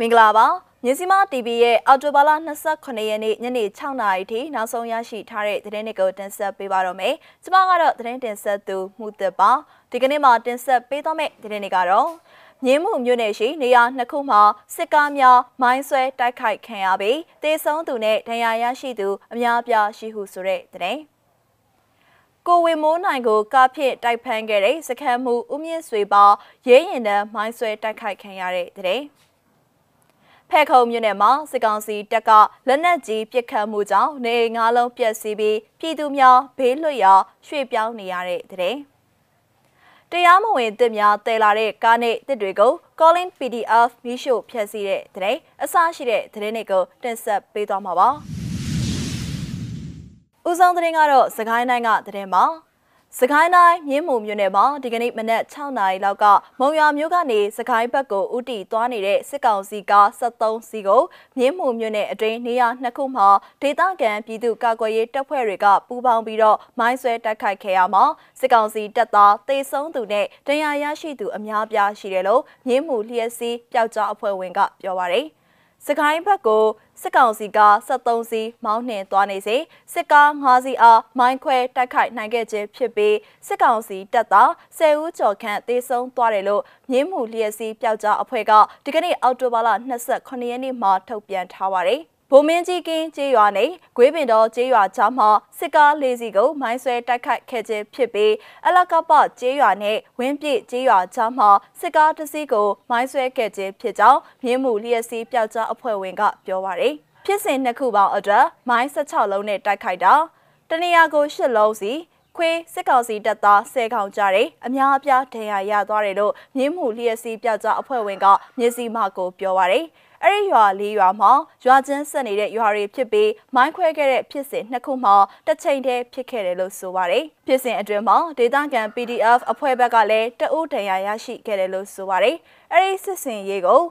မင်္ဂလာပါမြစီမ TV ရဲ့အော်တိုဘာလ28ရက်နေ့ညနေ6နာရီထိနောက်ဆုံးရရှိထားတဲ့သတင်းတွေကိုတင်ဆက်ပေးပါတော့မယ်။ကျွန်မကတော့သတင်းတင်ဆက်သူမှုသက်ပါ။ဒီကနေ့မှာတင်ဆက်ပေးသွားမယ့်သတင်းတွေကတော့မြင်းမှုမြို့နယ်ရှိနေရာနှစ်ခုမှာစစ်ကားများမိုင်းဆွဲတိုက်ခိုက်ခံရပြီးတေဆုံးသူနဲ့ဒဏ်ရာရရှိသူအများအပြားရှိဟုဆိုတဲ့သတင်း။ကိုဝေမိုးနိုင်ကိုကားဖြင့်တိုက်ဖမ်းခဲ့တဲ့စခန်းမှုဦးမြင့်ဆွေပါရဲရင်တန်းမိုင်းဆွဲတိုက်ခိုက်ခံရတဲ့တဲ့ ဖဲခုံမြို့နယ်မှာစစ်ကောင်စီတပ်ကလက်နက်ကြီးပစ်ခတ်မှုကြောင့်နေငါးလုံးပျက်စီးပြီးပြည်သူများဘေးလွတ်ရာရွှေ့ပြောင်းနေရတဲ့တဲ့တရားမဝင်တစ်များတည်လာတဲ့ကားနဲ့တစ်တွေကို calling PDF မိရှုဖျက်ဆီးတဲ့တဲ့အစရှိတဲ့တဲ့တွေကိုတင်ဆက်ပေးသွားမှာပါ။ဦးဆောင်တဲ့ကတော့စကိုင်းတိုင်းကတဲ့မှာ စကိုင်းတိုင်းမြင်းမုံမြို့နယ်မှာဒီကနေ့မနက်6နာရီလောက်ကမုံရွာမြို့ကနေစကိုင်းဘက်ကိုဥတီသွားနေတဲ့စစ်ကောင်စီကား73စီးကိုမြင်းမုံမြို့နယ်အတွင်းနေရာနှစ်ခုမှာဒေသခံပြည်သူကာကွယ်ရေးတပ်ဖွဲ့တွေကပူးပေါင်းပြီးတော့မိုင်းဆွဲတိုက်ခိုက်ခဲ့ရမှာစစ်ကောင်စီတပ်သားတေဆုံးသူနဲ့တရားရရှိသူအများပြားရှိတယ်လို့မြင်းမုံလျက်စီးပျောက်ကြားအဖွဲ့ဝင်ကပြောပါရယ် စကိုင်းဘက်ကိုစစ်ကောင်စီက73စီးမောင်းနှင်သွားနေစေစစ်ကား5စီးအားမိုင်းခွဲတိုက်ခိုက်နိုင်ခဲ့ခြင်းဖြစ်ပြီးစစ်ကောင်စီတပ်သား10ဦးကျော်ခန့်သေဆုံးသွားတယ်လို့မြင်းမှုလျက်စီးပျောက်ကြားအဖွဲ့ကဒီကနေ့အောက်တိုဘာလ28ရက်နေ့မှာထုတ်ပြန်ထားပါတယ် ဗိုလ်မင်းကြီးကင်းကျေးရွာနဲ့ဂွေးပင်တော်ကျေးရွာကြားမှာစစ်ကားလေးစီးကိုမိုင်းဆွဲတိုက်ခိုက်ခဲ့ခြင်းဖြစ်ပြီးအလကပကျေးရွာနဲ့ဝင်းပြည့်ကျေးရွာကြားမှာစစ်ကားတစ်စီးကိုမိုင်းဆွဲခဲ့ခြင်းဖြစ်ကြောင်းမြင်းမှုလျက်စီးပျောက်ကြားအဖွဲ့ဝင်ကပြောပါရယ်ဖြစ်စဉ်နှစ်ခုပေါင်းအတွက်မိုင်း16လုံးနဲ့တိုက်ခိုက်တာတနေရာကို8လုံးစီခွေးစစ်ကောင်စီတပ်သားဆဲခေါင်ကြတယ်အများအပြားဒဏ်ရာရသွားတယ်လို့မြင်းမှုလျက်စီးပျောက်ကြားအဖွဲ့ဝင်ကမျက်စိမှကိုပြောပါရယ် အဲ့ဒီရွာလေးရွာမှာရွာချင်းဆက်နေတဲ့ရွာတွေဖြစ်ပြီးမိုင်းခွဲခဲ့တဲ့ဖြစ်စဉ်နှစ်ခုမှာတစ်ချိန်တည်းဖြစ်ခဲ့တယ်လို့ဆိုပါတယ်။ဖြစ်စဉ်အတွင်းမှာဒေသခံ PDF အဖွဲ့ဘက်ကလည်းတအုပ်ဒဏ်ရာရရှိခဲ့တယ်လို့ဆိုပါတယ်။အဲ့ဒီစစ်စင်ရေးကို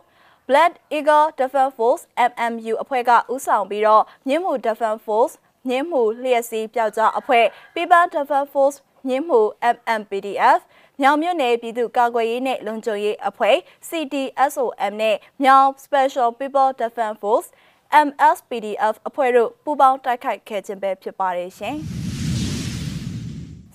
Blood Eagle Defense Force MMU အဖွဲ့ကဦးဆောင်ပြီးတော့မြင်းမှု Defense Force မြင်းမှုလျှက်စီးပျောက်ကြားအဖွဲ့ People Defense Force မြင်းမှု MMPDF မြောင်မြို့နယ်ပြည်သူ့ကာကွယ်ရေးနဲ့လုံခြုံရေးအဖွဲ့ CDSOM နဲ့မြောင် Special People Defense Force MSPDF အဖွဲ့တို့ပူးပေါင်းတိုက်ခိုက်ခဲ့ခြင်းပဲဖြစ်ပါတယ်ရှင်။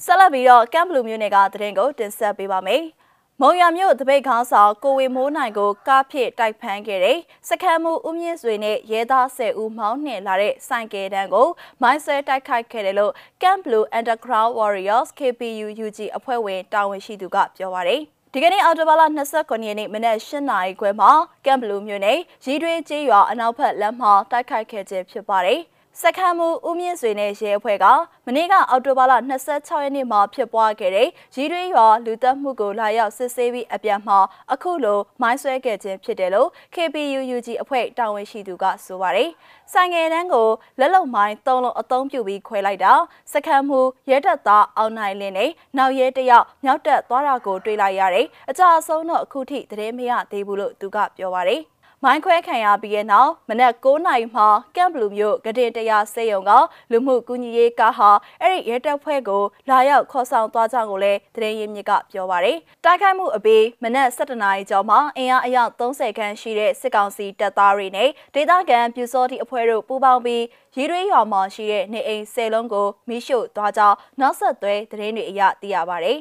ဆက်လက်ပြီးတော့ကမ်ဘလူးမြို့နယ်ကသတင်းကိုတင်ဆက်ပေးပါမယ်။ မုံရမြို့တပိတ်ခေါင်းဆောင်ကိုဝေမိုးနိုင်ကိုကားဖြစ်တိုက်ဖမ်းခဲ့တဲ့စခန်းမှုဦးမြင့်စွေနဲ့ရဲသား10ဦးမောင်းနှင်လာတဲ့စိုင်ကယ်တန်းကိုမိုင်းဆွဲတိုက်ခိုက်ခဲ့တယ်လို့ Camp Blue Underground Warriors KPU UG အဖွဲ့ဝင်တာဝန်ရှိသူကပြောပါတယ်ဒီကနေ့အော်တိုဘာလ29ရက်နေ့မနက်8နာရီခွဲမှာကမ်ဘလူးမြို့နယ်ရီတွေးကျေးရွာအနောက်ဘက်လမ်းမှာတိုက်ခိုက်ခဲ့ခြင်းဖြစ်ပါတယ်။ စခန်းမှုဦးမြင့်ဆွေနဲ့ရဲအဖွဲ့ကမနေ့ကအောက်တိုဘာလ26ရက်နေ့မှာဖြစ်ပွားခဲ့တဲ့ရီတွေးရွာလူသက်မှုကိုလာရောက်စစ်ဆေးပြီးအပြန်မှာအခုလိုမိုင်းဆွဲခဲ့ခြင်းဖြစ်တယ်လို့ KPUUG အဖွဲ့တာဝန်ရှိသူကဆိုပါတယ်။ဆိုင်ငယ်တန်းကိုလက်လုံမိုင်းသုံးလုံးအသုံးပြုပြီးခွဲလိုက်တာစခန်းမှုရဲတပ်သားအောင်နိုင်လင်းနဲ့နောက်ရဲတယောက်မြောက်တက်သွားတာကိုတွေ့လိုက်ရတယ်။အကြအဆုံးတော့အခုထိသတင်းမရသေးဘူးလို့သူကပြောပါတယ်။ မိုင်းခွဲခံရပြီးတဲ့နောက်မနက်9နာရီမှာကမ်ဘလူးမြို့ကတင်တရားစေယုံကလူမှုကူညီရေးကားဟာအဲ့ဒီရဲတပ်ဖွဲ့ကိုလာရောက်ခေါ်ဆောင်သွားကြကိုလည်းတရင်ရင်းမြစ်ကပြောပါရယ်တိုက်ခိုက်မှုအပြီးမနက်7နာရီကျော်မှာအင်အားအယောက်30ခန်းရှိတဲ့စစ်ကောင်စီတပ်သားတွေနဲ့ဒေသခံပြူစောတိအဖွဲ့တို့ပူးပေါင်းပြီးရီရွေးရွာမှာရှိတဲ့နေအိမ်၁၀လုံးကိုမိရှို့သွားကြောင်းနောက်ဆက်တွဲသတင်းတွေအရသိရပါရယ်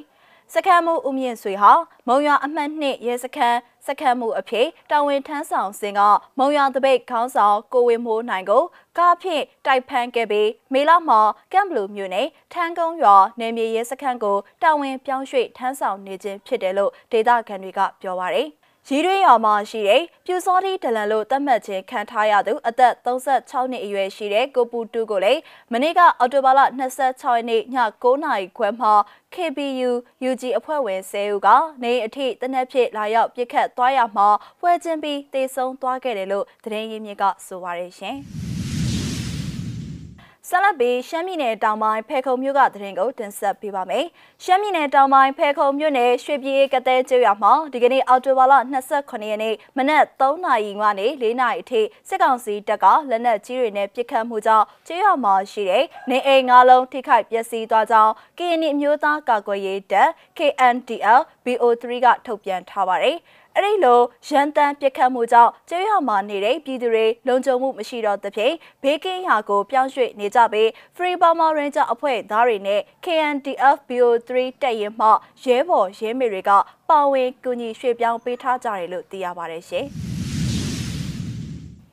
စခန်းမှုဦးမြင့်ဆွေဟာမုံရွာအမှတ်နှစ်ရဲစခန်း စခန်းမှုအဖြစ်တာဝန်ထမ်းဆောင်စဉ်ကမုံရွာတပိတ်ခေါင်းဆောင်ကိုဝင်းမိုးနိုင်ကိုကားဖြင့်တိုက်ဖမ်းခဲ့ပြီးမေလမှာကမ်ဘလူမြို့နယ်ထန်းကုန်းရွာနယ်မြေရဲစခန်းကိုတာဝန်ပြောင်းရွှေ့ထမ်းဆောင်နေခြင်းဖြစ်တယ်လို့ဒေသခံတွေကပြောပါရယ် ရီတွင်းရွာမှာရှိတဲ့ပြူစောတိဒလန်လို့သတ်မှတ်ခြင်းခံထားရသူအသက်36နှစ်အရွယ်ရှိတဲ့ကိုပူတူကိုလည်းမနေ့ကအော်တိုဘာလ26ရက်နေ့ည9:00နာရီခွဲမှာ KBU UG အဖွဲ့ဝင်10ဦးကနေအထိတနက်ဖြစ်လာရောက်ပြစ်ခတ်သွားရမှာပွဲချင်းပြီးတေဆုံးသွားခဲ့တယ်လို့သတင်းရင်းမြစ်ကဆိုပါရရှင်။စ ဆက်လက်ပြီးရှမ်းပြည်နယ်တောင်ပိုင်းဖဲခုံမြို့ကသတင်းကိုတင်ဆက်ပေးပါမယ်။ရှမ်းပြည်နယ်တောင်ပိုင်းဖဲခုံမြို့နယ်ရွှေပြည်ကတဲ့ကျွော်မှာဒီကနေ့အောက်တိုဘာလ28ရက်နေ့မနက်3နာရီကနေ4နာရီအထိစစ်ကောင်စီတပ်ကလက်နက်ကြီးတွေနဲ့ပစ်ခတ်မှုကြောင့်ကျွော်မှာရှိတဲ့နေအိမ်၅လုံးထိခိုက်ပျက်စီးသွားကြောင်း KNI အမျိုးသားကာကွယ်ရေးတပ် KNDL BO3 ကထုတ်ပြန်ထားပါတယ်။ အဲ့ဒီလိုရန်တမ်းပြစ်ခတ်မှုကြောင့်ကျေးရွာမှာနေတဲ့ပြည်သူတွေလုံခြုံမှုမရှိတော့သဖြင့်ဘေးကင်းရာကိုပြောင်းရွှေ့နေကြပြီး Free Burma Ranger အဖွဲ့သားတွေနဲ့ KNDF BO3 တပ်ရင်မှရဲဘော်ရဲမေတွေကပါဝင်ကူညီရွှေ့ပြောင်းပေးထားကြတယ်လို့သိရပါတယ်ရှင်။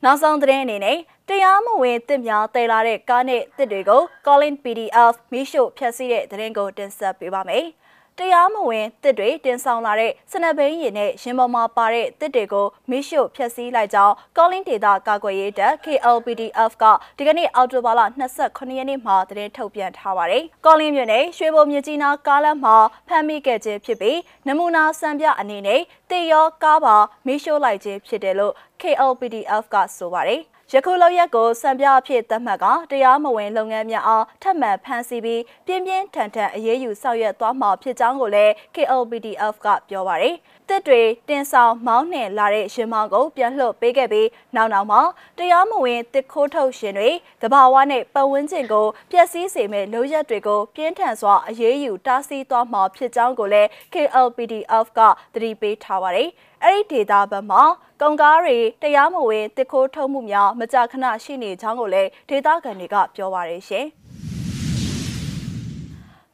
နောက်ဆုံးသတင်းအနေနဲ့တရားမဝင်တစ်များတည်လာတဲ့ကားနဲ့တစ်တွေကို Calling PDF မိရှုဖျက်ဆီးတဲ့သတင်းကိုတင်ဆက်ပေးပါမယ်။ တရားမဝင်တစ်တွေတင်ဆောင်လာတဲ့စနဘိန်းရည်နဲ့ရင်ပေါ်မှာပါတဲ့တစ်တွေကိုမိရှုဖျက်ဆီးလိုက်ကြောင်း Calling Data ကာကွယ်ရေးတပ် KLPDF ကဒီကနေ့အောက်တိုဘာလ29ရက်နေ့မှာသတင်းထုတ်ပြန်ထားပါတယ်။ Calling မြို့နယ်ရွှေဘုံမြကြီးနားကားလမ်းမှာဖမ်းမိခဲ့ခြင်းဖြစ်ပြီးနမူနာစံပြအနေနဲ့တေရောကားပါမိရှုလိုက်ခြင်းဖြစ်တယ်လို့ KLPDF ကဆိုပါတယ်။ ယခုလောက်ရက်ကိုစံပြအဖြစ်သတ်မှတ်ကတရားမဝင်လုပ်ငန်းများအားထပ်မံဖမ်းဆီးပြီးပြင်းပြင်းထန်ထန်အရေးယူဆောင်ရွက်သွားမှာဖြစ်ကြောင်းကိုလည်း KLPDF ကပြောပါရယ်တစ်တွေတင်ဆောင်မောင်းနှင်လာတဲ့ရှင်မောင်းကိုပြန်လှုပ်ပေးခဲ့ပြီးနောက်နောက်မှာတရားမဝင်တစ်ခိုးထုတ်ရှင်တွေတဘာဝနဲ့ပတ်ဝန်းကျင်ကိုပျက်စီးစေမဲ့လုပ်ရက်တွေကိုပြင်းထန်စွာအရေးယူတားဆီးသွားမှာဖြစ်ကြောင်းကိုလည်း KLPDF ကသတိပေးထားပါတယ်။ အဲ့ဒီဒေတာဘက်မှာကုန်ကားတွေတရားမဝင်တစ်ခိုးထုတ်မှုများမကြာခဏရှိနေကြောင်းကိုလည်းဒေတာခံတွေကပြောပါရရှင်။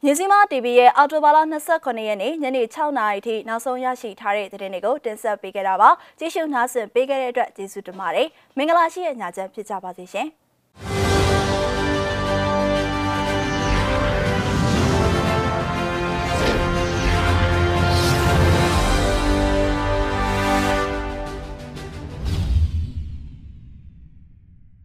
မြစီမာ TV ရဲ့အော်တိုဘာလ29ရက်နေ့ညနေ6နာရီထိနောက်ဆုံးရရှိထားတဲ့သတင်းတွေကိုတင်ဆက်ပေးခဲ့တာပါကြည့်ရှုနားဆင်ပေးခဲ့တဲ့အတွက်ကျေးဇူးတင်ပါတယ်မင်္ဂလာရှိတဲ့ညချမ်းဖြစ်ကြပါစေရှင်